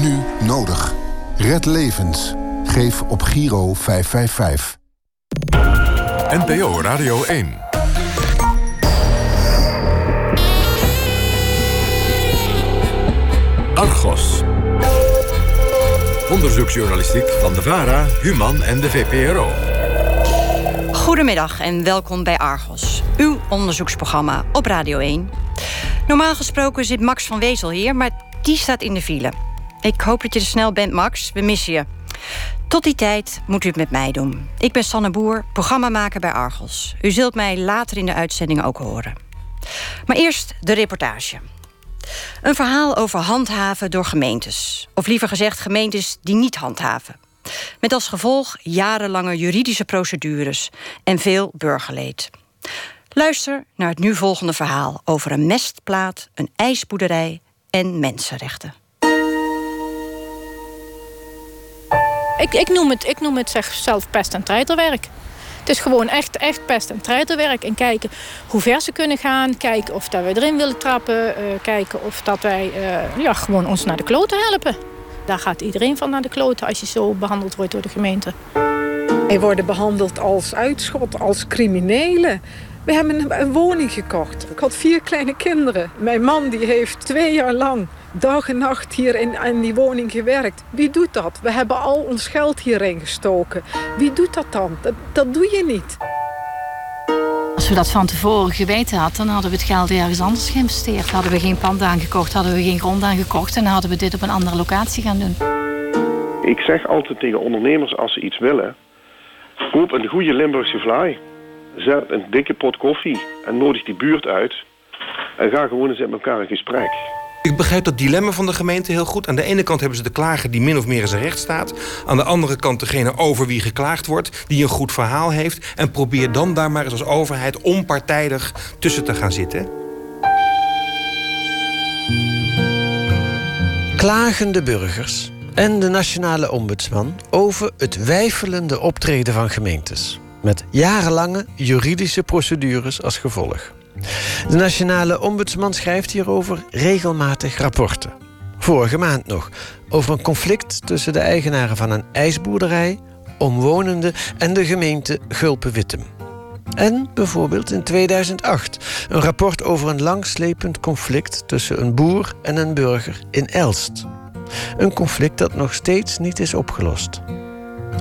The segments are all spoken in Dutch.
nu nodig. Red levens. Geef op Giro 555. NPO Radio 1. Argos. Onderzoeksjournalistiek van de VARA, Human en de VPRO. Goedemiddag en welkom bij Argos, uw onderzoeksprogramma op Radio 1. Normaal gesproken zit Max van Wezel hier, maar die staat in de file. Ik hoop dat je er snel bent, Max. We missen je. Tot die tijd moet u het met mij doen. Ik ben Sanne Boer, programmamaker bij Argos. U zult mij later in de uitzending ook horen. Maar eerst de reportage. Een verhaal over handhaven door gemeentes. Of liever gezegd gemeentes die niet handhaven. Met als gevolg jarenlange juridische procedures en veel burgerleed. Luister naar het nu volgende verhaal over een mestplaat, een ijsboerderij en mensenrechten. Ik, ik, noem het, ik noem het zelf pest- en treiterwerk. Het is gewoon echt, echt pest- en treiterwerk. En kijken hoe ver ze kunnen gaan. Kijken of dat wij erin willen trappen. Uh, kijken of dat wij uh, ja, gewoon ons naar de kloten helpen. Daar gaat iedereen van naar de kloten als je zo behandeld wordt door de gemeente. Wij worden behandeld als uitschot, als criminelen. We hebben een, woning gekocht. Ik had vier kleine kinderen. Mijn man die heeft twee jaar lang dag en nacht hier in, in die woning gewerkt. Wie doet dat? We hebben al ons geld hierin gestoken. Wie doet dat dan? Dat, dat doe je niet. Als we dat van tevoren geweten hadden, dan hadden we het geld ergens anders geïnvesteerd. Hadden we geen pand aangekocht, hadden we geen grond aangekocht en hadden we dit op een andere locatie gaan doen. Ik zeg altijd tegen ondernemers als ze iets willen, koop een goede Limburgse vlaai. Zet een dikke pot koffie en nodig die buurt uit. En ga gewoon eens met elkaar in gesprek. Ik begrijp dat dilemma van de gemeente heel goed. Aan de ene kant hebben ze de klager die min of meer in zijn recht staat. Aan de andere kant degene over wie geklaagd wordt... die een goed verhaal heeft. En probeer dan daar maar eens als overheid onpartijdig tussen te gaan zitten. Klagende burgers en de nationale ombudsman... over het wijfelende optreden van gemeentes. Met jarenlange juridische procedures als gevolg. De Nationale Ombudsman schrijft hierover regelmatig rapporten. Vorige maand nog over een conflict tussen de eigenaren van een ijsboerderij, omwonenden en de gemeente Gulpen-Wittem. En bijvoorbeeld in 2008 een rapport over een langslepend conflict tussen een boer en een burger in Elst. Een conflict dat nog steeds niet is opgelost.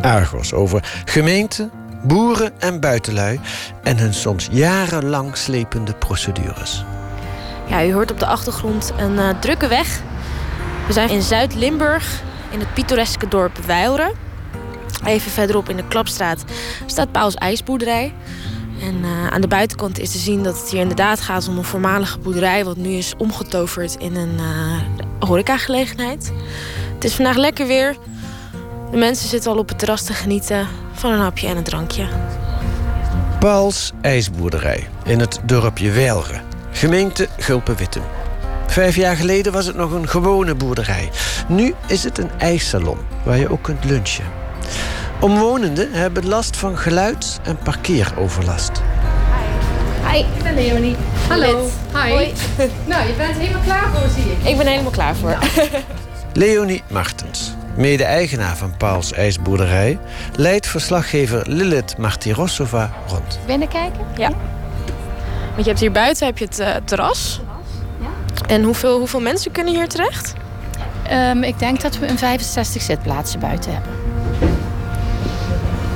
Argos over gemeente, boeren en buitenlui en hun soms jarenlang slepende procedures. Ja, u hoort op de achtergrond een uh, drukke weg. We zijn in Zuid-Limburg, in het pittoreske dorp Weileren. Even verderop in de Klapstraat staat Pauls IJsboerderij. En uh, aan de buitenkant is te zien dat het hier inderdaad gaat om een voormalige boerderij... wat nu is omgetoverd in een uh, horecagelegenheid. Het is vandaag lekker weer. De mensen zitten al op het terras te genieten van een hapje en een drankje. Pauls IJsboerderij in het dorpje Weilre, gemeente Gulpen-Wittem. Vijf jaar geleden was het nog een gewone boerderij. Nu is het een ijssalon waar je ook kunt lunchen. Omwonenden hebben last van geluid- en parkeeroverlast. Hi, ik ben Leonie. Hallo. Hi. Hoi. Nou, je bent helemaal klaar voor, zie ik. Ik ben helemaal klaar voor. Nou. Leonie Martens, mede-eigenaar van Pauls IJsboerderij, leidt verslaggever Lilith Martirosova rond. Binnenkijken? Ja. Want je hebt hier buiten heb je het uh, terras. Ja. En hoeveel, hoeveel mensen kunnen hier terecht? Um, ik denk dat we een 65 zitplaatsen buiten hebben.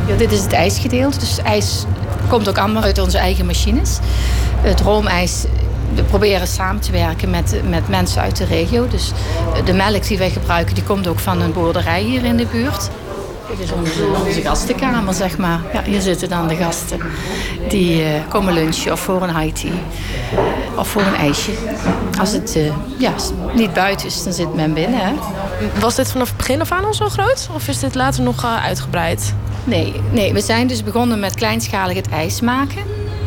Ja, dit is het ijsgedeelte. Dus ijs komt ook allemaal uit onze eigen machines. Het roomijs we proberen samen te werken met, met mensen uit de regio. Dus de melk die wij gebruiken, die komt ook van een boerderij hier in de buurt. Dit is onze, onze gastenkamer, zeg maar. Ja, hier zitten dan de gasten. Die uh, komen lunchen of voor een high tea. Of voor een ijsje. Als het uh, ja, niet buiten is, dan zit men binnen. Hè. Was dit vanaf het begin af aan al zo groot? Of is dit later nog uh, uitgebreid? Nee, nee, we zijn dus begonnen met kleinschalig het ijs maken.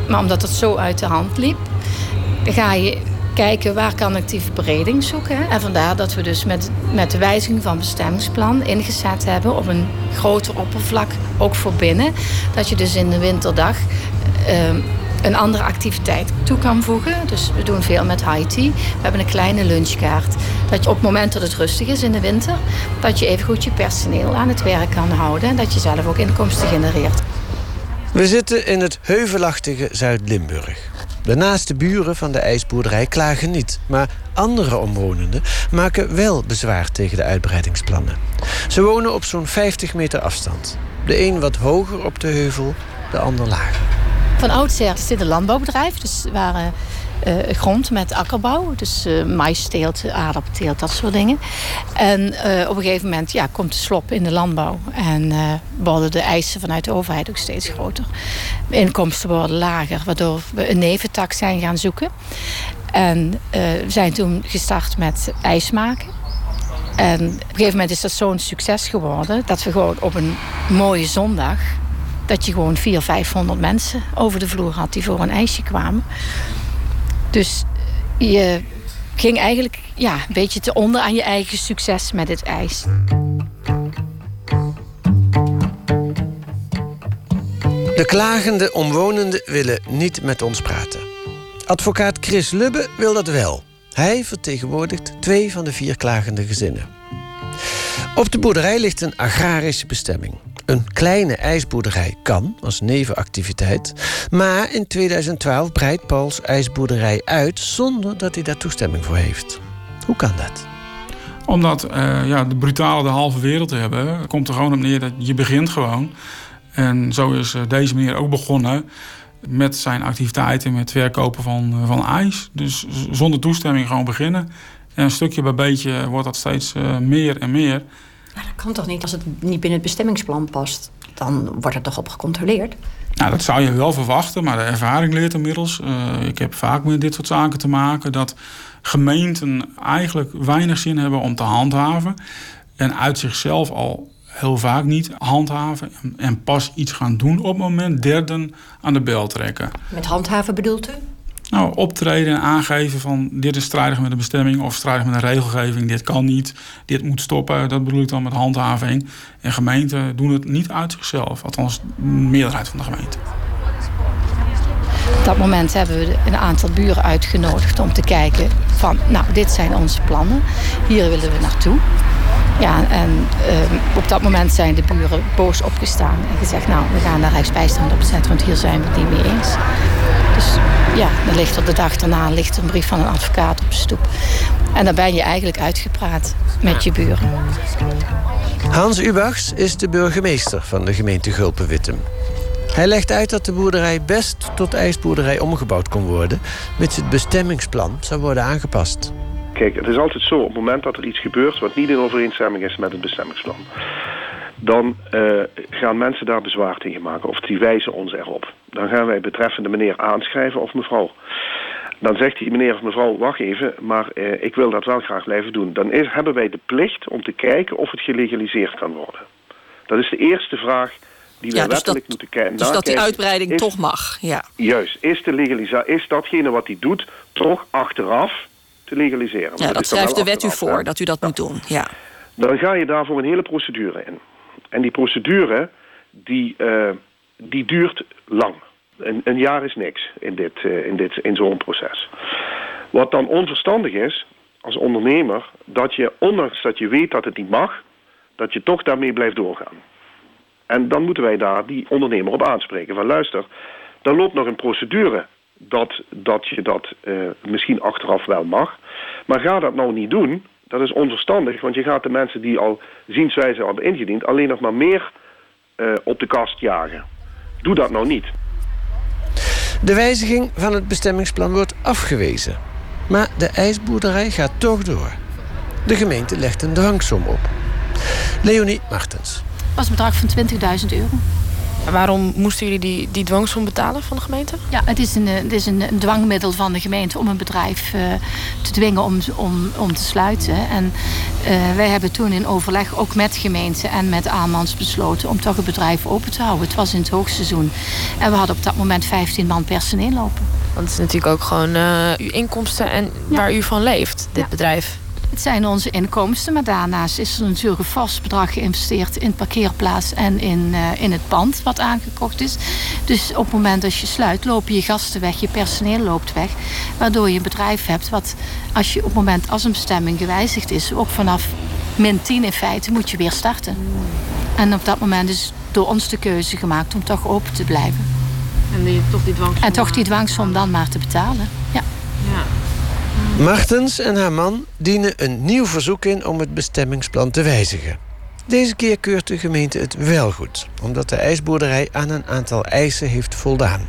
Maar omdat het zo uit de hand liep, ga je kijken waar kan ik die verbreding zoeken. En vandaar dat we dus met, met de wijziging van bestemmingsplan ingezet hebben op een groter oppervlak, ook voor binnen. Dat je dus in de winterdag uh, een andere activiteit toe kan voegen. Dus we doen veel met high. We hebben een kleine lunchkaart. Dat je op het moment dat het rustig is in de winter, dat je even goed je personeel aan het werk kan houden en dat je zelf ook inkomsten genereert. We zitten in het heuvelachtige Zuid-Limburg. De naaste buren van de ijsboerderij klagen niet, maar andere omwonenden maken wel bezwaar tegen de uitbreidingsplannen. Ze wonen op zo'n 50 meter afstand. De een wat hoger op de heuvel, de ander lager. Van oudsher is dit een landbouwbedrijf, dus waren uh, grond met akkerbouw. Dus uh, maïsteelt, aardappelteelt, dat soort dingen. En uh, op een gegeven moment ja, komt de slop in de landbouw. En worden de eisen vanuit de overheid ook steeds groter. De inkomsten worden lager, waardoor we een neventak zijn gaan zoeken. En we zijn toen gestart met ijs maken. En op een gegeven moment is dat zo'n succes geworden... dat we gewoon op een mooie zondag... dat je gewoon 400, 500 mensen over de vloer had... die voor een ijsje kwamen. Dus je ging eigenlijk ja, een beetje te onder aan je eigen succes met het ijs. De klagende omwonenden willen niet met ons praten. Advocaat Chris Lubbe wil dat wel. Hij vertegenwoordigt twee van de vier klagende gezinnen. Op de boerderij ligt een agrarische bestemming. Een kleine ijsboerderij kan als nevenactiviteit. Maar in 2012 breidt Pauls ijsboerderij uit zonder dat hij daar toestemming voor heeft. Hoe kan dat? Omdat uh, ja, de brutale de halve wereld hebben, komt er gewoon op neer dat je begint gewoon. En zo is uh, deze meneer ook begonnen met zijn activiteiten met verkopen van, uh, van ijs. Dus zonder toestemming gewoon beginnen. En stukje bij beetje wordt dat steeds meer en meer. Maar dat kan toch niet als het niet binnen het bestemmingsplan past? Dan wordt er toch op gecontroleerd? Nou, dat zou je wel verwachten, maar de ervaring leert inmiddels. Uh, ik heb vaak met dit soort zaken te maken dat gemeenten eigenlijk weinig zin hebben om te handhaven. En uit zichzelf al heel vaak niet handhaven en pas iets gaan doen op het moment derden aan de bel trekken. Met handhaven bedoelt u? Nou, optreden en aangeven van dit is strijdig met de bestemming of strijdig met de regelgeving, dit kan niet, dit moet stoppen. Dat bedoel ik dan met handhaving. En gemeenten doen het niet uit zichzelf, althans de meerderheid van de gemeente. Op dat moment hebben we een aantal buren uitgenodigd om te kijken van, nou, dit zijn onze plannen, hier willen we naartoe. Ja, en uh, op dat moment zijn de buren boos opgestaan en gezegd, nou, we gaan daar rechtsbijstand op zetten, want hier zijn we het niet mee eens. Dus ja, dan ligt op de dag daarna ligt een brief van een advocaat op de stoep. En dan ben je eigenlijk uitgepraat met je buren. Hans Ubachs is de burgemeester van de gemeente Gulpen-Wittem. Hij legt uit dat de boerderij best tot ijsboerderij omgebouwd kon worden... mits het bestemmingsplan zou worden aangepast. Kijk, het is altijd zo, op het moment dat er iets gebeurt... wat niet in overeenstemming is met het bestemmingsplan... dan uh, gaan mensen daar bezwaar tegen maken of die wijzen ons erop. Dan gaan wij betreffende meneer aanschrijven of mevrouw. Dan zegt die meneer of mevrouw, wacht even, maar uh, ik wil dat wel graag blijven doen. Dan is, hebben wij de plicht om te kijken of het gelegaliseerd kan worden. Dat is de eerste vraag die we ja, dus wettelijk moeten kijken. Dus dat die uitbreiding is, toch mag, ja. Juist, is, de legalisa is datgene wat hij doet toch achteraf te legaliseren? Ja, dat, dat schrijft de wet u voor, hè? dat u dat moet doen, ja. Dan ga je daarvoor een hele procedure in. En die procedure, die, uh, die duurt lang. Een, een, jaar is niks in, dit, uh, in, dit, in zo'n proces. Wat dan onverstandig is, als ondernemer, dat je, ondanks dat je weet dat het niet mag, dat je toch daarmee blijft doorgaan. En dan moeten wij daar die ondernemer op aanspreken. Van luister, er loopt nog een procedure dat, dat je dat uh, misschien achteraf wel mag. Maar ga dat nou niet doen. Dat is onverstandig, want je gaat de mensen die al zienswijze hebben ingediend... alleen nog maar meer uh, op de kast jagen. Doe dat nou niet. De wijziging van het bestemmingsplan wordt afgewezen. Maar de ijsboerderij gaat toch door. De gemeente legt een dwangsom op. Leonie Martens was een bedrag van 20.000 euro. Waarom moesten jullie die, die dwangsom betalen van de gemeente? Ja, het is een, het is een, een dwangmiddel van de gemeente om een bedrijf uh, te dwingen om, om, om te sluiten. En uh, wij hebben toen in overleg ook met gemeente en met Aanmans besloten om toch het bedrijf open te houden. Het was in het hoogseizoen. En we hadden op dat moment 15 man personeel lopen. Want het is natuurlijk ook gewoon uh, uw inkomsten en ja. waar u van leeft, dit ja. bedrijf. Het zijn onze inkomsten, maar daarnaast is er natuurlijk een vast bedrag geïnvesteerd in parkeerplaats en in, uh, in het pand wat aangekocht is. Dus op het moment dat je sluit, lopen je gasten weg, je personeel loopt weg. Waardoor je een bedrijf hebt wat, als je op het moment als een bestemming gewijzigd is, ook vanaf min 10 in feite moet je weer starten. En op dat moment is door ons de keuze gemaakt om toch open te blijven. En die, toch die dwangsom. En toch die dwangsom dan maar te betalen. Ja. ja. Martens en haar man dienen een nieuw verzoek in om het bestemmingsplan te wijzigen. Deze keer keurt de gemeente het wel goed, omdat de ijsboerderij aan een aantal eisen heeft voldaan.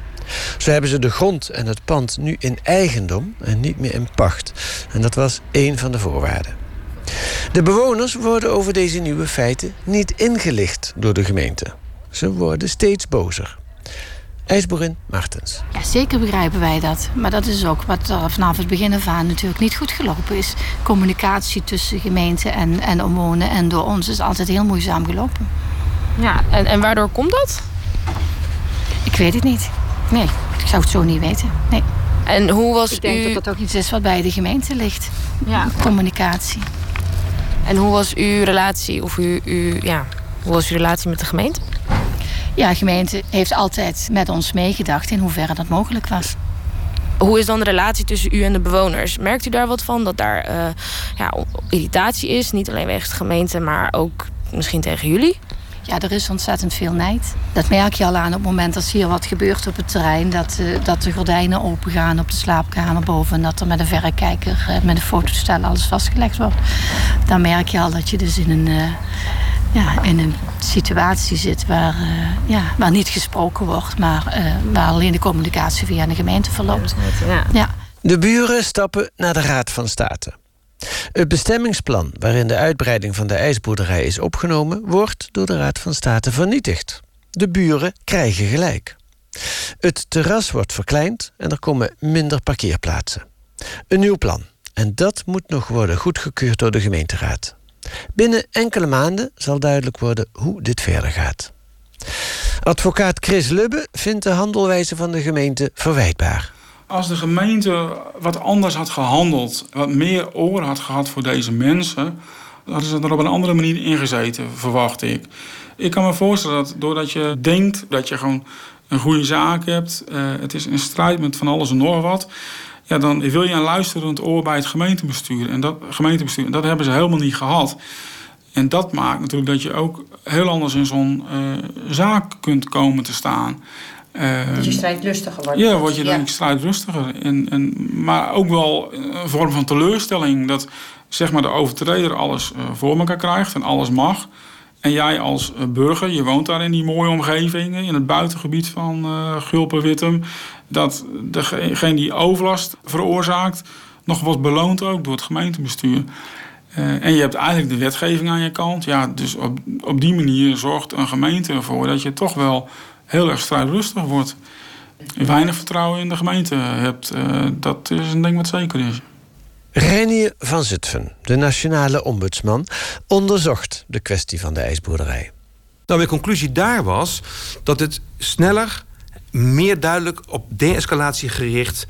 Zo hebben ze de grond en het pand nu in eigendom en niet meer in pacht. En dat was één van de voorwaarden. De bewoners worden over deze nieuwe feiten niet ingelicht door de gemeente. Ze worden steeds bozer. IJsboerin Martens. Ja, zeker begrijpen wij dat. Maar dat is ook wat er vanaf het begin af aan natuurlijk niet goed gelopen is. Communicatie tussen gemeente en, en omwonen en door ons is altijd heel moeizaam gelopen. Ja, en, en waardoor komt dat? Ik weet het niet. Nee, ik zou het zo niet weten. Nee. En hoe was ik denk u... dat dat ook iets is wat bij de gemeente ligt. Ja. Communicatie. En hoe was uw relatie, of u, u, ja, hoe was uw relatie met de gemeente? Ja, de gemeente heeft altijd met ons meegedacht in hoeverre dat mogelijk was. Hoe is dan de relatie tussen u en de bewoners? Merkt u daar wat van? Dat daar uh, ja, irritatie is? Niet alleen wegens de gemeente, maar ook misschien tegen jullie? Ja, er is ontzettend veel nijd. Dat merk je al aan op het moment als hier wat gebeurt op het terrein. Dat, uh, dat de gordijnen opengaan op de slaapkamer boven. En dat er met een verrekijker, uh, met een fotostel alles vastgelegd wordt. Dan merk je al dat je dus in een, uh, ja, in een situatie zit waar, ja, waar niet gesproken wordt. Maar waar alleen de communicatie via de gemeente verloopt. Ja. Ja. De buren stappen naar de Raad van State. Het bestemmingsplan waarin de uitbreiding van de ijsboerderij is opgenomen, wordt door de Raad van State vernietigd. De buren krijgen gelijk. Het terras wordt verkleind en er komen minder parkeerplaatsen. Een nieuw plan. En dat moet nog worden goedgekeurd door de gemeenteraad. Binnen enkele maanden zal duidelijk worden hoe dit verder gaat. Advocaat Chris Lubbe vindt de handelwijze van de gemeente verwijtbaar. Als de gemeente wat anders had gehandeld, wat meer oor had gehad voor deze mensen, hadden ze er op een andere manier ingezeten, verwacht ik. Ik kan me voorstellen dat doordat je denkt dat je gewoon een goede zaak hebt, uh, het is in strijd met van alles en nog wat, ja, dan wil je een luisterend oor bij het gemeentebestuur. En dat, gemeentebestuur, en dat hebben ze helemaal niet gehad. En dat maakt natuurlijk dat je ook heel anders in zo'n uh, zaak kunt komen te staan. Uh, dat je strijdlustiger wordt. Ja, word je dan ja. strijdlustiger. En, en, maar ook wel een vorm van teleurstelling dat zeg maar, de overtreder alles uh, voor elkaar krijgt en alles mag. En jij als uh, burger, je woont daar in die mooie omgeving, in het buitengebied van uh, Gulpen-Wittem, dat degene die overlast veroorzaakt nog wordt beloond ook door het gemeentebestuur. Uh, en je hebt eigenlijk de wetgeving aan je kant. Ja, dus op, op die manier zorgt een gemeente ervoor dat je toch wel heel erg strijdlustig wordt. Weinig vertrouwen in de gemeente hebt. Uh, dat is een ding wat zeker is. Renier van Zutphen, de nationale ombudsman, onderzocht de kwestie van de ijsboerderij. Nou, mijn conclusie daar was dat het sneller, meer duidelijk op de-escalatie gericht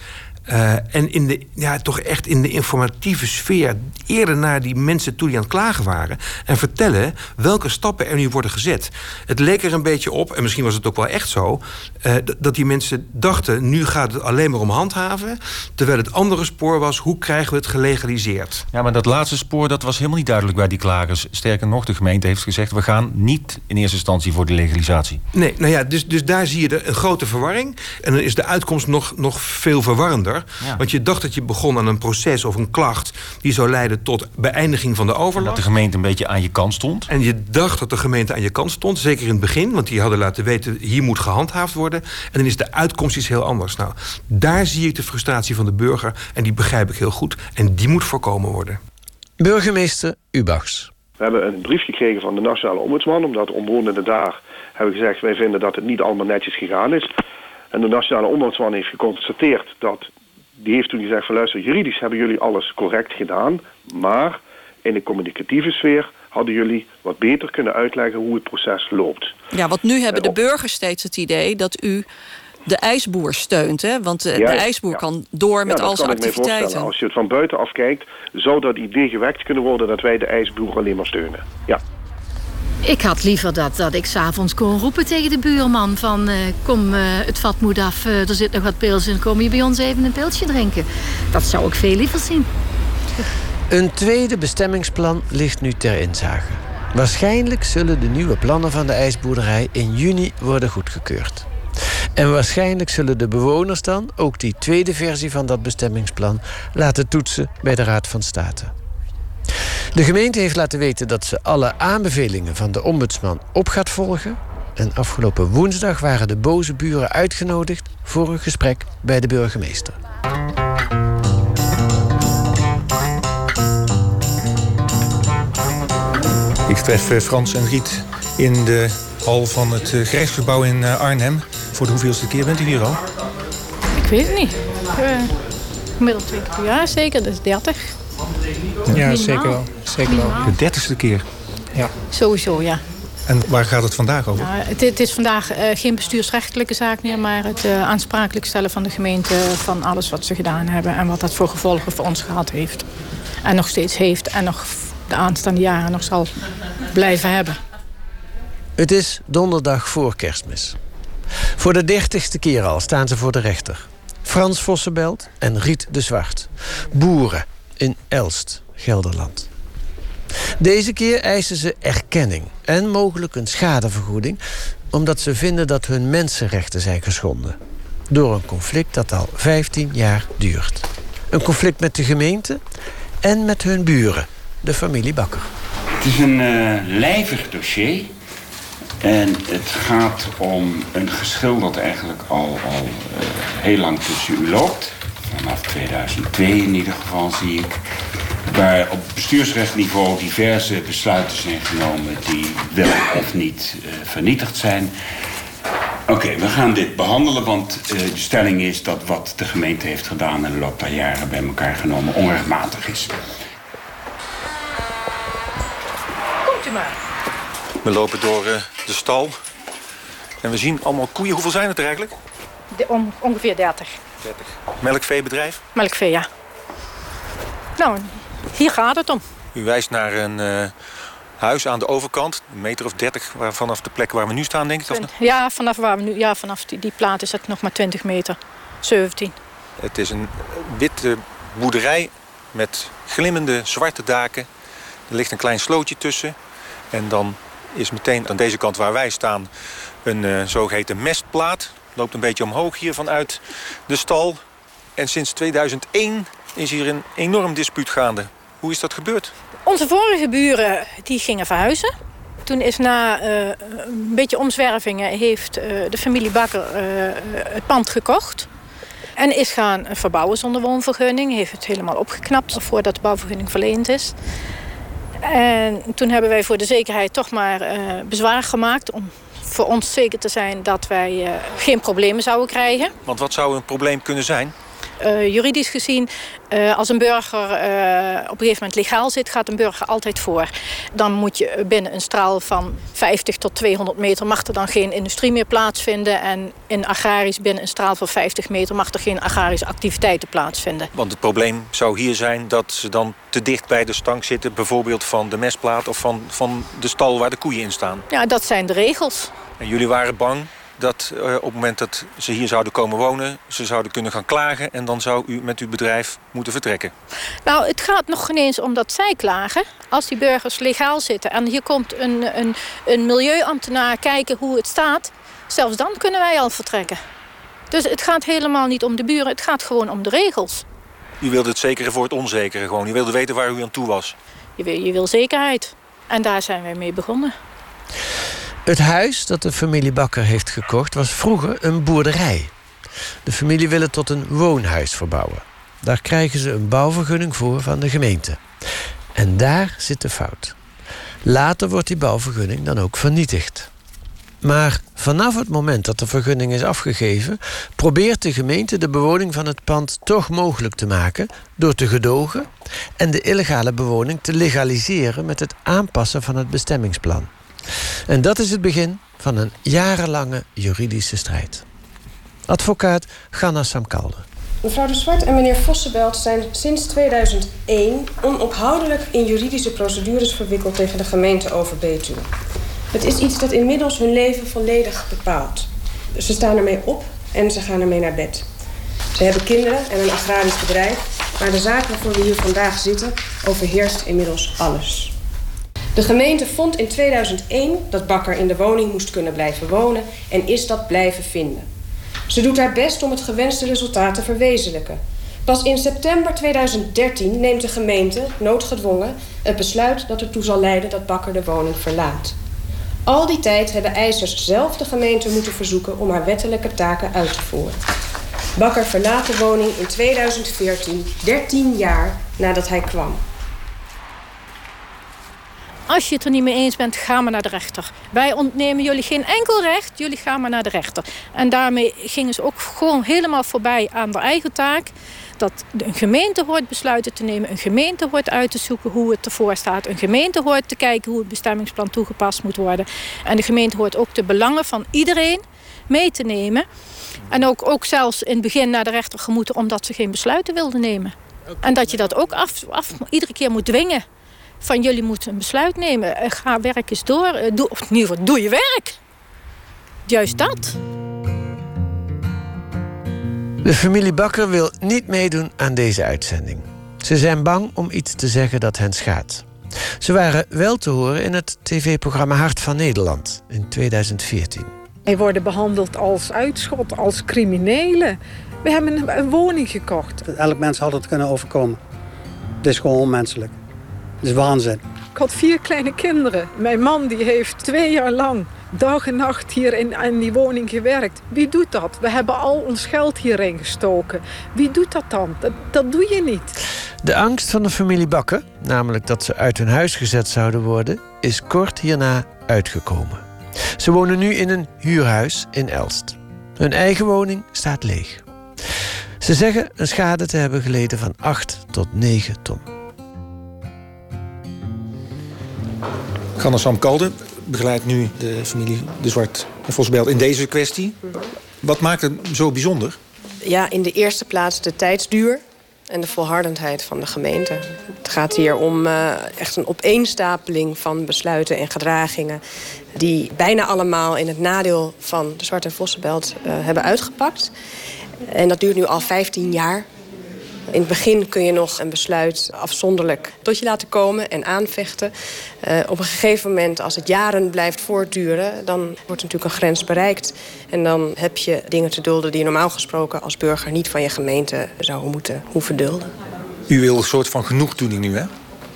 uh, en in de, ja, toch echt in de informatieve sfeer eerder naar die mensen toe die aan het klagen waren. En vertellen welke stappen er nu worden gezet. Het leek er een beetje op, en misschien was het ook wel echt zo, uh, dat die mensen dachten: nu gaat het alleen maar om handhaven. Terwijl het andere spoor was: hoe krijgen we het gelegaliseerd? Ja, maar dat laatste spoor dat was helemaal niet duidelijk bij die klagers. Sterker nog, de gemeente heeft gezegd: we gaan niet in eerste instantie voor de legalisatie. Nee, nou ja, dus, dus daar zie je de, een grote verwarring. En dan is de uitkomst nog, nog veel verwarrender. Ja. Want je dacht dat je begon aan een proces of een klacht... die zou leiden tot beëindiging van de overlast. En dat de gemeente een beetje aan je kant stond. En je dacht dat de gemeente aan je kant stond. Zeker in het begin, want die hadden laten weten... hier moet gehandhaafd worden. En dan is de uitkomst iets heel anders. Nou, daar zie ik de frustratie van de burger. En die begrijp ik heel goed. En die moet voorkomen worden. Burgemeester Ubachs. We hebben een brief gekregen van de Nationale Ombudsman... omdat omwonenden daar hebben gezegd... wij vinden dat het niet allemaal netjes gegaan is... En de Nationale Ombudsman heeft geconstateerd dat... die heeft toen gezegd van luister, juridisch hebben jullie alles correct gedaan... maar in de communicatieve sfeer hadden jullie wat beter kunnen uitleggen hoe het proces loopt. Ja, want nu hebben de burgers steeds het idee dat u de ijsboer steunt. Hè? Want de, de ijsboer ja. kan door met al zijn activiteiten. Als je het van buitenaf kijkt, zou dat idee gewekt kunnen worden dat wij de ijsboer alleen maar steunen. Ja. Ik had liever dat, dat ik s'avonds kon roepen tegen de buurman van... eh, kom, eh, het vat moet af, eh, er zit nog wat pils in... kom je bij ons even een pilsje drinken. Dat zou ik veel liever zien. Een tweede bestemmingsplan ligt nu ter inzage. Waarschijnlijk zullen de nieuwe plannen van de ijsboerderij in juni worden goedgekeurd. En waarschijnlijk zullen de bewoners dan ook die tweede versie van dat bestemmingsplan laten toetsen bij de Raad van State. De gemeente heeft laten weten dat ze alle aanbevelingen van de ombudsman op gaat volgen. En afgelopen woensdag waren de boze buren uitgenodigd voor een gesprek bij de burgemeester. Ik tref eh, Frans en Riet in de hal van het eh, gerechtsgebouw in eh, Arnhem. Voor de hoeveelste keer bent u hier al? Ik weet het niet. Uh, keer per jaar zeker, dus 30. Ja, zeker wel. Zeker wel. De dertigste keer. Ja. Sowieso, ja. En waar gaat het vandaag over? Ja, het, het is vandaag eh, geen bestuursrechtelijke zaak meer, maar het eh, aansprakelijk stellen van de gemeente van alles wat ze gedaan hebben en wat dat voor gevolgen voor ons gehad heeft. En nog steeds heeft en nog de aanstaande jaren nog zal blijven hebben. Het is donderdag voor kerstmis. Voor de dertigste keer al staan ze voor de rechter. Frans Vossenbelt en Riet de Zwart. Boeren in Elst, Gelderland. Deze keer eisen ze erkenning en mogelijk een schadevergoeding... omdat ze vinden dat hun mensenrechten zijn geschonden. Door een conflict dat al 15 jaar duurt. Een conflict met de gemeente en met hun buren, de familie Bakker. Het is een eh, lijvig dossier. En het gaat om een geschil dat eigenlijk al, al eh, heel lang tussen u loopt. Vanaf 2002 in ieder geval zie ik. Waar op bestuursrechtniveau diverse besluiten zijn genomen die wel of niet eh, vernietigd zijn. Oké, we gaan dit behandelen, want eh, de stelling is dat wat de gemeente heeft gedaan in de loop der jaren bij elkaar genomen onrechtmatig is. Komt u maar. We lopen door eh, de stal. En we zien allemaal koeien. Hoeveel zijn het er eigenlijk? De, om, ongeveer 30. 30. Melkveebedrijf. Melkvee, ja. Nou, hier gaat het om. U wijst naar een eh, huis aan de overkant. Een meter of 30 waar, vanaf de plek waar we nu staan, denk ik. Of, Ja, vanaf, waar we nu, ja, vanaf die, die plaat is het nog maar 20 meter. 17. Het is een witte boerderij met glimmende zwarte daken. Er ligt een klein slootje tussen. En dan is meteen aan deze kant waar wij staan een eh, zogeheten mestplaat. Loopt een beetje omhoog hier vanuit de stal. En sinds 2001 is hier een enorm dispuut gaande. Hoe is dat gebeurd? Onze vorige buren die gingen verhuizen. Toen is na eh, een beetje omzwervingen heeft eh, de familie Bakker eh, het pand gekocht. En is gaan verbouwen zonder woonvergunning. Heeft het helemaal opgeknapt voordat de bouwvergunning verleend is. En toen hebben wij voor de zekerheid toch maar bezwaar gemaakt... om voor ons zeker te zijn dat wij geen problemen zouden krijgen. Want wat zou een probleem kunnen zijn? Eh, juridisch gezien, eh, als een burger eh, op een gegeven moment legaal zit, gaat een burger altijd voor. Dan moet je binnen een straal van 50 tot 200 meter mag er dan geen industrie meer plaatsvinden. En in agrarisch binnen een straal van 50 meter mag er geen agrarische activiteiten plaatsvinden. Want het probleem zou hier zijn dat ze dan te dicht bij de stank zitten. Bijvoorbeeld van de mestplaat of van, van de stal waar de koeien in staan. Ja, dat zijn de regels. En jullie waren bang dat eh, op het moment dat ze hier zouden komen wonen... ze zouden kunnen gaan klagen en dan zou u met uw bedrijf moeten vertrekken. Nou, het gaat nog geen eens om dat zij klagen. Als die burgers legaal zitten en hier komt een, een, een milieuambtenaar kijken hoe het staat... zelfs dan kunnen wij al vertrekken. Dus het gaat helemaal niet om de buren, het gaat gewoon om de regels. U wilde het zekere voor het onzekere gewoon. U wilde weten waar u aan toe was. Je wil, je wil zekerheid. En daar zijn wij mee begonnen. Het huis dat de familie Bakker heeft gekocht was vroeger een boerderij. De familie wil het tot een woonhuis verbouwen. Daar krijgen ze een bouwvergunning voor van de gemeente. En daar zit de fout. Later wordt die bouwvergunning dan ook vernietigd. Maar vanaf het moment dat de vergunning is afgegeven, probeert de gemeente de bewoning van het pand toch mogelijk te maken door te gedogen en de illegale bewoning te legaliseren met het aanpassen van het bestemmingsplan. En dat is het begin van een jarenlange juridische strijd. Advocaat Ganna Samkalde. Mevrouw de Zwart en meneer Vossenbelt zijn sinds 2001 onophoudelijk in juridische procedures verwikkeld tegen de gemeente over Betuwe. Het is iets dat inmiddels hun leven volledig bepaalt. Ze staan ermee op en ze gaan ermee naar bed. Ze hebben kinderen en een agrarisch bedrijf, maar de zaak waarvoor we hier vandaag zitten overheerst inmiddels alles. De gemeente vond in 2001 dat Bakker in de woning moest kunnen blijven wonen en is dat blijven vinden. Ze doet haar best om het gewenste resultaat te verwezenlijken. Pas in september 2013 neemt de gemeente, noodgedwongen, het besluit dat ertoe zal leiden dat Bakker de woning verlaat. Al die tijd hebben eisers zelf de gemeente moeten verzoeken om haar wettelijke taken uit te voeren. Bakker verlaat de woning in 2014, 13 jaar nadat hij kwam. Als je het er niet mee eens bent, ga maar naar de rechter. Wij ontnemen jullie geen enkel recht, jullie gaan maar naar de rechter. En daarmee gingen ze ook gewoon helemaal voorbij aan de eigen taak. Dat een gemeente hoort besluiten te nemen, een gemeente hoort uit te zoeken hoe het ervoor staat, een gemeente hoort te kijken hoe het bestemmingsplan toegepast moet worden. En de gemeente hoort ook de belangen van iedereen mee te nemen. En ook, ook zelfs in het begin naar de rechter gemoeten omdat ze geen besluiten wilden nemen. En dat je dat ook af, af, iedere keer moet dwingen van jullie moeten een besluit nemen. Eh, ga werk eens door. Eh, doe, of in ieder geval, doe je werk. Juist dat. De familie Bakker wil niet meedoen aan deze uitzending. Ze zijn bang om iets te zeggen dat hen schaadt. Ze waren wel te horen in het tv-programma Hart van Nederland in 2014. Wij worden behandeld als uitschot, als criminelen. We hebben een, een woning gekocht. Elk mens had het kunnen overkomen. Het is gewoon onmenselijk. Is waanzin. Ik had vier kleine kinderen. Mijn man die heeft twee jaar lang dag en nacht hier in, in die woning gewerkt. Wie doet dat? We hebben al ons geld hierin gestoken. Wie doet dat dan? Dat, dat doe je niet. De angst van de familie Bakker, namelijk dat ze uit hun huis gezet zouden worden, is kort hierna uitgekomen. Ze wonen nu in een huurhuis in Elst. Hun eigen woning staat leeg. Ze zeggen een schade te hebben geleden van 8 tot 9 ton. Ganna Sam Kalde begeleidt nu de familie De Zwart en Vosbelt in deze kwestie. Wat maakt het zo bijzonder? Ja, in de eerste plaats de tijdsduur en de volhardendheid van de gemeente. Het gaat hier om uh, echt een opeenstapeling van besluiten en gedragingen... die bijna allemaal in het nadeel van de Zwarte en Vossenbelt uh, hebben uitgepakt. En dat duurt nu al 15 jaar. In het begin kun je nog een besluit afzonderlijk tot je laten komen en aanvechten. Uh, op een gegeven moment, als het jaren blijft voortduren... dan wordt natuurlijk een grens bereikt. En dan heb je dingen te dulden die je normaal gesproken als burger... niet van je gemeente zou moeten hoeven dulden. U wil een soort van genoegdoening nu, hè?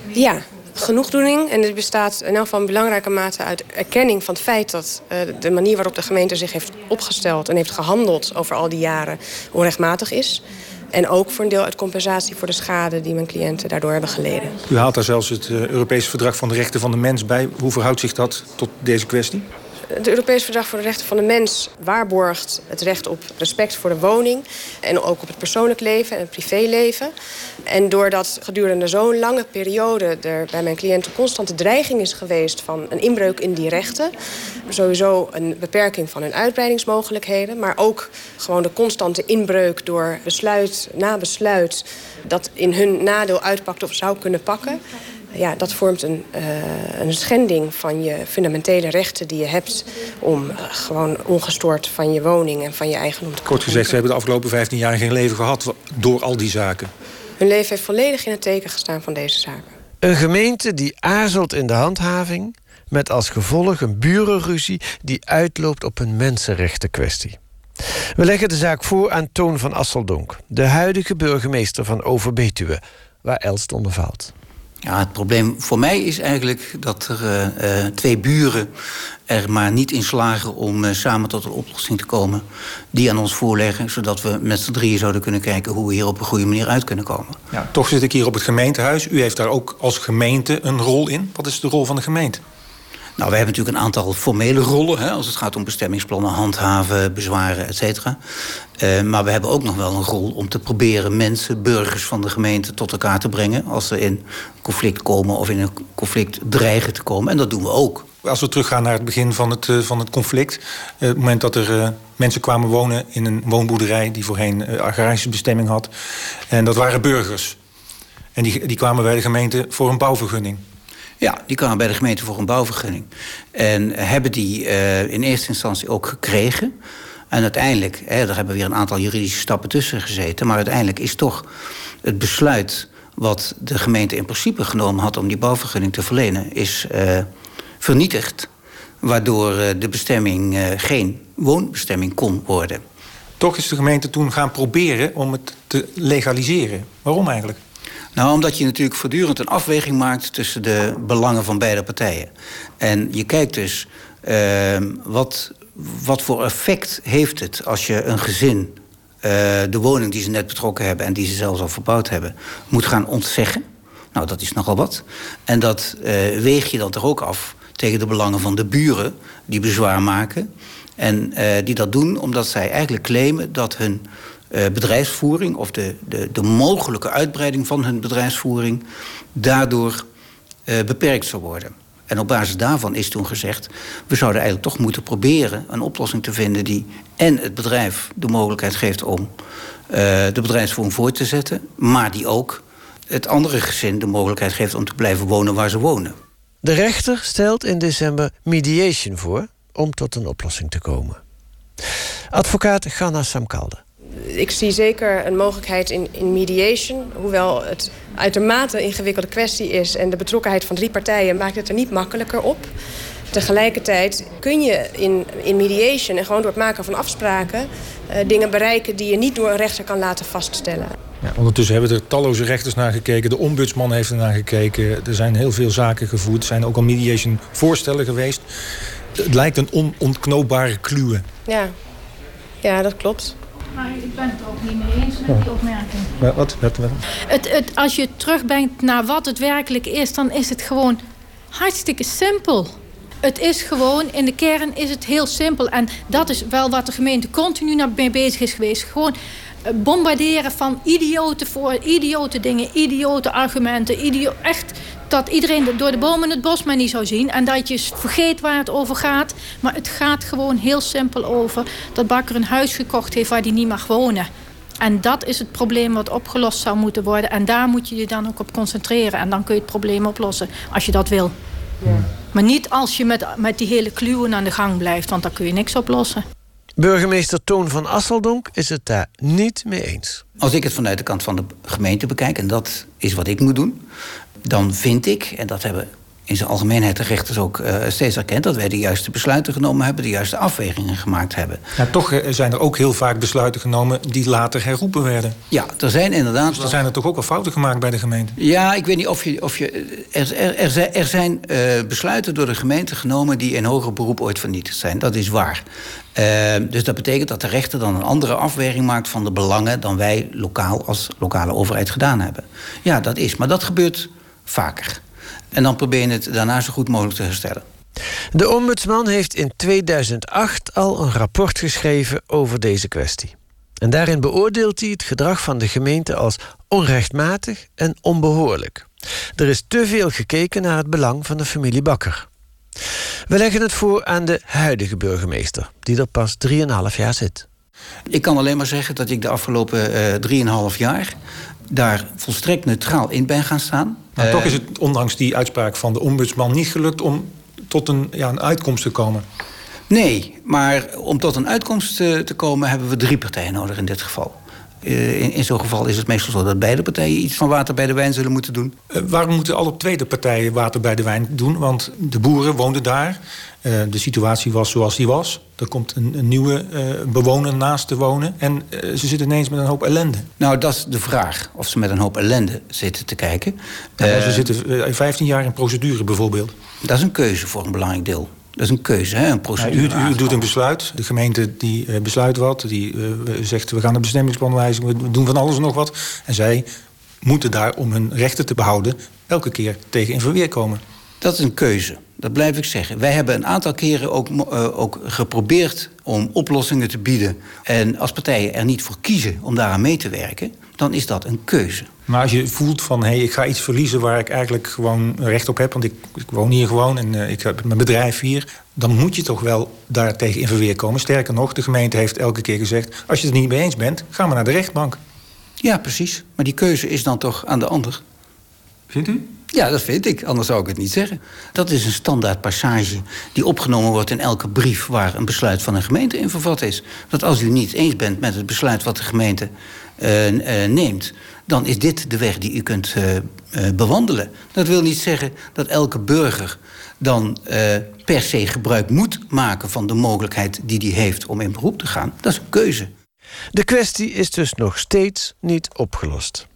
Ja, genoegdoening. En dit bestaat in elk geval in belangrijke mate uit erkenning van het feit... dat uh, de manier waarop de gemeente zich heeft opgesteld en heeft gehandeld... over al die jaren onrechtmatig is... En ook voor een deel uit compensatie voor de schade die mijn cliënten daardoor hebben geleden. U haalt daar zelfs het uh, Europese Verdrag van de Rechten van de Mens bij. Hoe verhoudt zich dat tot deze kwestie? Het Europees Verdrag voor de Rechten van de Mens waarborgt het recht op respect voor de woning. En ook op het persoonlijk leven en het privéleven. En doordat gedurende zo'n lange periode er bij mijn cliënten constante dreiging is geweest van een inbreuk in die rechten. Sowieso een beperking van hun uitbreidingsmogelijkheden. Maar ook gewoon de constante inbreuk door besluit na besluit dat in hun nadeel uitpakt of zou kunnen pakken ja, dat vormt een, uh, een schending van je fundamentele rechten die je hebt... om uh, gewoon ongestoord van je woning en van je eigendom te Kort gezegd, ze hebben de afgelopen 15 jaar geen leven gehad door al die zaken. Hun leven heeft volledig in het teken gestaan van deze zaken. Een gemeente die aarzelt in de handhaving... met als gevolg een burenruzie die uitloopt op een mensenrechtenkwestie. We leggen de zaak voor aan Toon van Asseldonk... de huidige burgemeester van Overbetuwe, waar Elst onder valt. Ja, het probleem voor mij is eigenlijk dat er uh, twee buren er maar niet in slagen om uh, samen tot een oplossing te komen. Die aan ons voorleggen, zodat we met z'n drieën zouden kunnen kijken hoe we hier op een goede manier uit kunnen komen. Ja, toch zit ik hier op het gemeentehuis. U heeft daar ook als gemeente een rol in. Wat is de rol van de gemeente? Nou, we hebben natuurlijk een aantal formele rollen... Hè, als het gaat om bestemmingsplannen, handhaven, bezwaren, et cetera. Uh, maar we hebben ook nog wel een rol om te proberen mensen, burgers van de gemeente... tot elkaar te brengen als ze in conflict komen of in een conflict dreigen te komen. En dat doen we ook. Als we teruggaan naar het begin van het, uh, van het conflict... Uh, het moment dat er Mensen kwamen wonen in een woonboerderij die voorheen agrarische bestemming had. En dat waren burgers. En die, die kwamen bij de gemeente voor een bouwvergunning. Ja, die kwamen bij de gemeente voor een bouwvergunning. En hebben die uh, in eerste instantie ook gekregen. En uiteindelijk, hè, daar hebben weer een aantal juridische stappen tussen gezeten. Maar uiteindelijk is toch het besluit wat de gemeente in principe genomen had om die bouwvergunning te verlenen, is uh, vernietigd. Waardoor uh, de bestemming geen woonbestemming kon worden. Toch is de gemeente toen gaan proberen om het te legaliseren. Waarom eigenlijk? Nou, omdat je natuurlijk voortdurend een afweging maakt tussen de belangen van beide partijen. En je kijkt dus ehm, wat, wat voor effect heeft het als je een gezin uh, de woning die ze net betrokken hebben en die ze zelfs al verbouwd hebben, moet gaan ontzeggen. Nou, dat is nogal wat. En dat uh, weeg je dan toch ook af tegen de belangen van de buren die bezwaar maken. En uh, die dat doen omdat zij eigenlijk claimen dat hun bedrijfsvoering of de, de, de mogelijke uitbreiding van hun bedrijfsvoering daardoor beperkt zou worden. En op basis daarvan is toen gezegd... we zouden eigenlijk toch moeten proberen een oplossing te vinden... die en het bedrijf de mogelijkheid geeft om uh, de bedrijfsvoering voor te zetten... maar die ook het andere gezin de mogelijkheid geeft om te blijven wonen waar ze wonen. De rechter stelt in december mediation voor om tot een oplossing te komen. Advocaat Ganna Samkalde ik zie zeker een mogelijkheid in, in mediation. Hoewel het uitermate ingewikkelde kwestie is... en de betrokkenheid van drie partijen maakt het er niet makkelijker op. Tegelijkertijd kun je in, in mediation en gewoon door het maken van afspraken... Uh, dingen bereiken die je niet door een rechter kan laten vaststellen. Ja, ondertussen hebben er talloze rechters naar gekeken. De ombudsman heeft er naar gekeken. Er zijn heel veel zaken gevoerd. Er zijn ook al mediation voorstellen geweest. Het lijkt een onontknoopbare kluwe. Ja. ja, dat klopt. Maar ik ben het er ook niet mee eens met die opmerking. Maar wat? wat, wat? Het, het, als je terugbrengt naar wat het werkelijk is, dan is het gewoon hartstikke simpel. Het is gewoon, in de kern is het heel simpel. En dat is wel wat de gemeente continu mee bezig is geweest. Gewoon bombarderen van idioten voor idiote dingen, idiote argumenten. Echt dat iedereen door de bomen het bos maar niet zou zien. En dat je vergeet waar het over gaat. Maar het gaat gewoon heel simpel over dat Bakker een huis gekocht heeft waar hij niet mag wonen. En dat is het probleem wat opgelost zou moeten worden. En daar moet je je dan ook op concentreren. En dan kun je het probleem oplossen, als je dat wil. Ja. Maar niet als je met, met die hele kluwen aan de gang blijft, want dan kun je niks oplossen. Burgemeester Toon van Asseldonk is het daar niet mee eens. Als ik het vanuit de kant van de gemeente bekijk, en dat is wat ik moet doen, dan vind ik, en dat hebben in zijn algemeenheid de rechters ook uh, steeds erkend... dat wij de juiste besluiten genomen hebben, de juiste afwegingen gemaakt hebben. Ja, toch eh, zijn er ook heel vaak besluiten genomen die later herroepen werden. Ja, er zijn inderdaad... Dus er zijn er toch ook wel fouten gemaakt bij de gemeente? Ja, ik weet niet of je... Of je er, er, er zijn uh, besluiten door de gemeente genomen die in hoger beroep ooit vernietigd zijn. Dat is waar. Uh, dus dat betekent dat de rechter dan een andere afweging maakt van de belangen... dan wij lokaal als lokale overheid gedaan hebben. Ja, dat is. Maar dat gebeurt vaker. En dan probeer je het daarna zo goed mogelijk te herstellen. De ombudsman heeft in 2008 al een rapport geschreven over deze kwestie. En daarin beoordeelt hij het gedrag van de gemeente als onrechtmatig en onbehoorlijk. Er is te veel gekeken naar het belang van de familie Bakker. We leggen het voor aan de huidige burgemeester, die er pas 3,5 jaar zit. Ik kan alleen maar zeggen dat ik de afgelopen uh, 3,5 jaar daar volstrekt neutraal in ben gaan staan. Maar uh, toch is het ondanks die uitspraak van de ombudsman niet gelukt om tot een, ja, een uitkomst te komen. Nee, maar om tot een uitkomst te, te komen hebben we drie partijen nodig in dit geval. Uh, in, in zo'n geval is het meestal zo dat beide partijen iets van water bij de wijn zullen moeten doen. Uh, waarom moeten alle tweede partijen water bij de wijn doen? Want de boeren woonden daar. De situatie was zoals die was. Er komt een, een nieuwe bewoner naast te wonen. En ze zitten ineens met een hoop ellende. Nou, dat is de vraag. Of ze met een hoop ellende zitten te kijken. Ja, ze zitten 15 jaar in procedure bijvoorbeeld. Dat is een keuze voor een belangrijk deel. Dat is een keuze, hè? een procedure. Ja, u, u, doet een besluit. De gemeente die besluit wat. Die zegt, we gaan de bestemmingsplan wijzigen. We doen van alles en nog wat. En zij moeten daar, om hun rechten te behouden... elke keer tegen in verweer komen. Dat is een keuze. Dat blijf ik zeggen. Wij hebben een aantal keren ook, uh, ook geprobeerd om oplossingen te bieden. En als partijen er niet voor kiezen om daaraan mee te werken... dan is dat een keuze. Maar als je voelt van, hé, hey, ik ga iets verliezen waar ik eigenlijk gewoon recht op heb... want ik, ik woon hier gewoon en uh, ik heb mijn bedrijf hier... dan moet je toch wel daartegen in verweer komen. Sterker nog, de gemeente heeft elke keer gezegd... als je het er niet mee eens bent, ga maar naar de rechtbank. Ja, precies. Maar die keuze is dan toch aan de ander. Vindt u? Ja, dat vind ik. Anders zou ik het niet zeggen. Dat is een standaard passage die opgenomen wordt in elke brief waar een besluit van een gemeente in vervat is. Dat als u niet eens bent met het besluit wat de gemeente uh, uh, neemt, dan is dit de weg die u kunt uh, bewandelen. Dat wil niet zeggen dat elke burger dan per se gebruik moet maken van de mogelijkheid die hij heeft om in beroep te gaan. Dat is een keuze. De kwestie is dus nog steeds niet opgelost.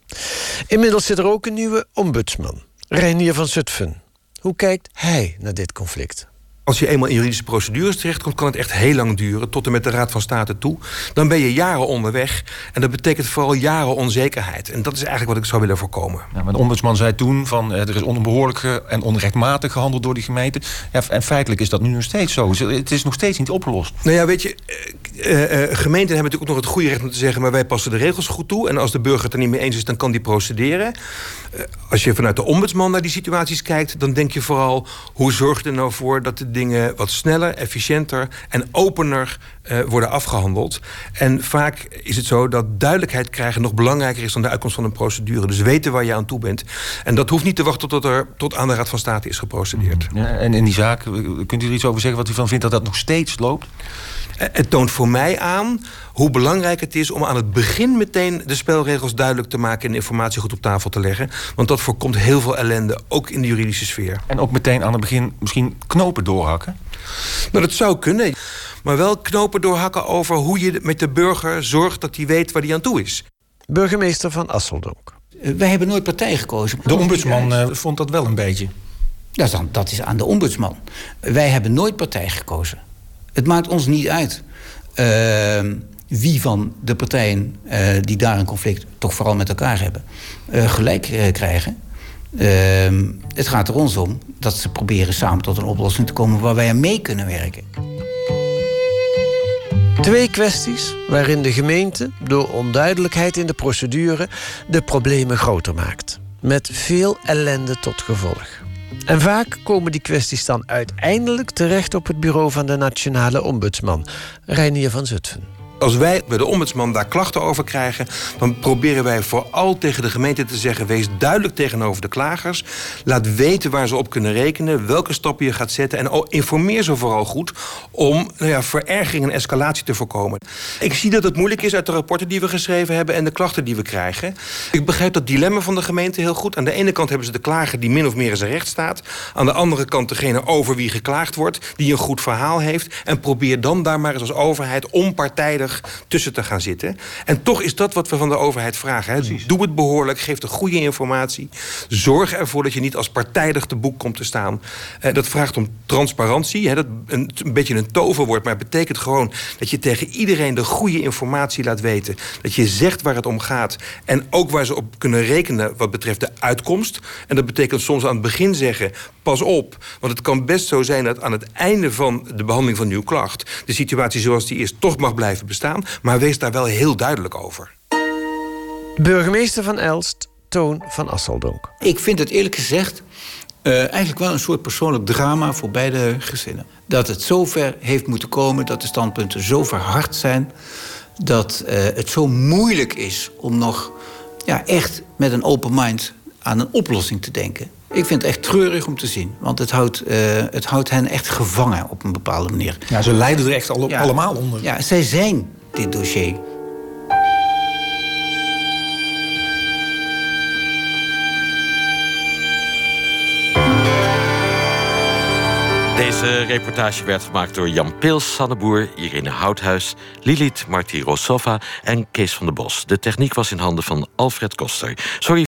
Inmiddels zit er ook een nieuwe ombudsman, Reinier van Zutphen. Hoe kijkt hij naar dit conflict? Als je eenmaal in juridische procedures terechtkomt, kan het echt heel lang duren, tot en met de Raad van State toe. Dan ben je jaren onderweg en dat betekent vooral jaren onzekerheid. En dat is eigenlijk wat ik zou willen voorkomen. Ja, maar de ombudsman zei toen van uh, er is onbehoorlijk en onrechtmatig gehandeld door die gemeente. Ja, en feitelijk is dat nu nog steeds zo. Het is nog steeds niet opgelost. Nou ja, weet je, uh, gemeenten hebben natuurlijk ook nog het goede recht om te zeggen, maar wij passen de regels goed toe. En als de burger het er niet mee eens is, dan kan die procederen. als je vanuit de ombudsman naar die situaties kijkt, dan denk je vooral hoe zorg je er nou voor dat de dingen wat sneller, efficiënter en opener worden afgehandeld. En vaak is het zo dat duidelijkheid krijgen nog belangrijker is dan de uitkomst van een procedure. Dus weten waar je aan toe bent. En dat hoeft niet te wachten tot er tot aan de Raad van State is geprocedeerd. Ja, en in die zaak, kunt u er iets over zeggen wat u van vindt dat dat nog steeds loopt? Het toont voor mij aan hoe belangrijk het is om aan het begin meteen de spelregels duidelijk te maken en de informatie goed op tafel te leggen. Want dat voorkomt heel veel ellende, ook in de juridische sfeer. En ook meteen aan het begin misschien knopen doorhakken? Nou, dat zou kunnen. Maar wel knopen doorhakken over hoe je met de burger zorgt dat hij weet waar hij aan toe is. Burgemeester van Asseldonk. Wij hebben nooit partij gekozen. De ombudsman uh, vond dat wel een beetje. Dat is, dan, dat is aan de ombudsman. Wij hebben nooit partij gekozen. Het maakt ons niet uit uh, wie van de partijen uh, die daar een conflict toch vooral met elkaar hebben, uh, gelijk krijgen. Ehm, het gaat er ons om dat ze proberen samen tot een oplossing te komen waar wij aan mee kunnen werken. Twee kwesties waarin de gemeente door onduidelijkheid in de procedure de problemen groter maakt. Met veel ellende tot gevolg. En vaak komen die kwesties dan uiteindelijk terecht op het bureau van de nationale ombudsman, Reinier van Zutphen. Als wij bij de ombudsman daar klachten over krijgen, dan proberen wij vooral tegen de gemeente te zeggen: wees duidelijk tegenover de klagers. Laat weten waar ze op kunnen rekenen, welke stappen je gaat zetten. En informeer ze vooral goed om nou ja, verergering en escalatie te voorkomen. Ik zie dat het moeilijk is uit de rapporten die we geschreven hebben en de klachten die we krijgen. Ik begrijp dat dilemma van de gemeente heel goed. Aan de ene kant hebben ze de klager die min of meer in zijn recht staat. Aan de andere kant degene over wie geklaagd wordt, die een goed verhaal heeft. En probeer dan daar maar eens als overheid onpartijdig tussen te gaan zitten. En toch is dat wat we van de overheid vragen. Hè. Doe het behoorlijk, geef de goede informatie. Zorg ervoor dat je niet als partijdig te boek komt te staan. Eh, dat vraagt om transparantie. Hè. Dat een, een beetje een toverwoord, maar het betekent gewoon dat je tegen iedereen de goede informatie laat weten. Dat je zegt waar het om gaat. En ook waar ze op kunnen rekenen wat betreft de uitkomst. En dat betekent soms aan het begin zeggen: pas op. Want het kan best zo zijn dat aan het einde van de behandeling van uw klacht. de situatie zoals die is toch mag blijven bestaan. Maar wees daar wel heel duidelijk over. Burgemeester van Elst, Toon van Asseldonk. Ik vind het eerlijk gezegd uh, eigenlijk wel een soort persoonlijk drama voor beide gezinnen. Dat het zover heeft moeten komen, dat de standpunten zo verhard zijn... dat uh, het zo moeilijk is om nog ja, echt met een open mind aan een oplossing te denken. Ik vind het echt treurig om te zien. Want het houdt, uh, het houdt hen echt gevangen op een bepaalde manier. Ja, ze lijden er echt al, ja, allemaal onder. Ja, zij zijn dit dossier. Deze reportage werd gemaakt door Jan Pils, Sanne Boer, Irene Houthuis, Lilith Martirosova en Kees van der Bos. De techniek was in handen van Alfred Koster. Sorry